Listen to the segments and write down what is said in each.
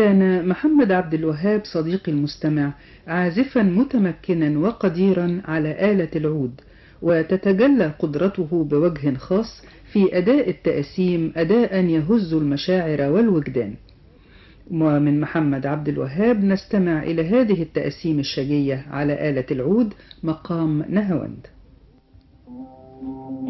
كان محمد عبد الوهاب صديقي المستمع عازفا متمكنا وقديرا على آلة العود وتتجلى قدرته بوجه خاص في أداء التأسيم أداء يهز المشاعر والوجدان ومن محمد عبد الوهاب نستمع إلى هذه التأسيم الشجية على آلة العود مقام نهاوند Thank you.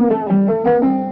Música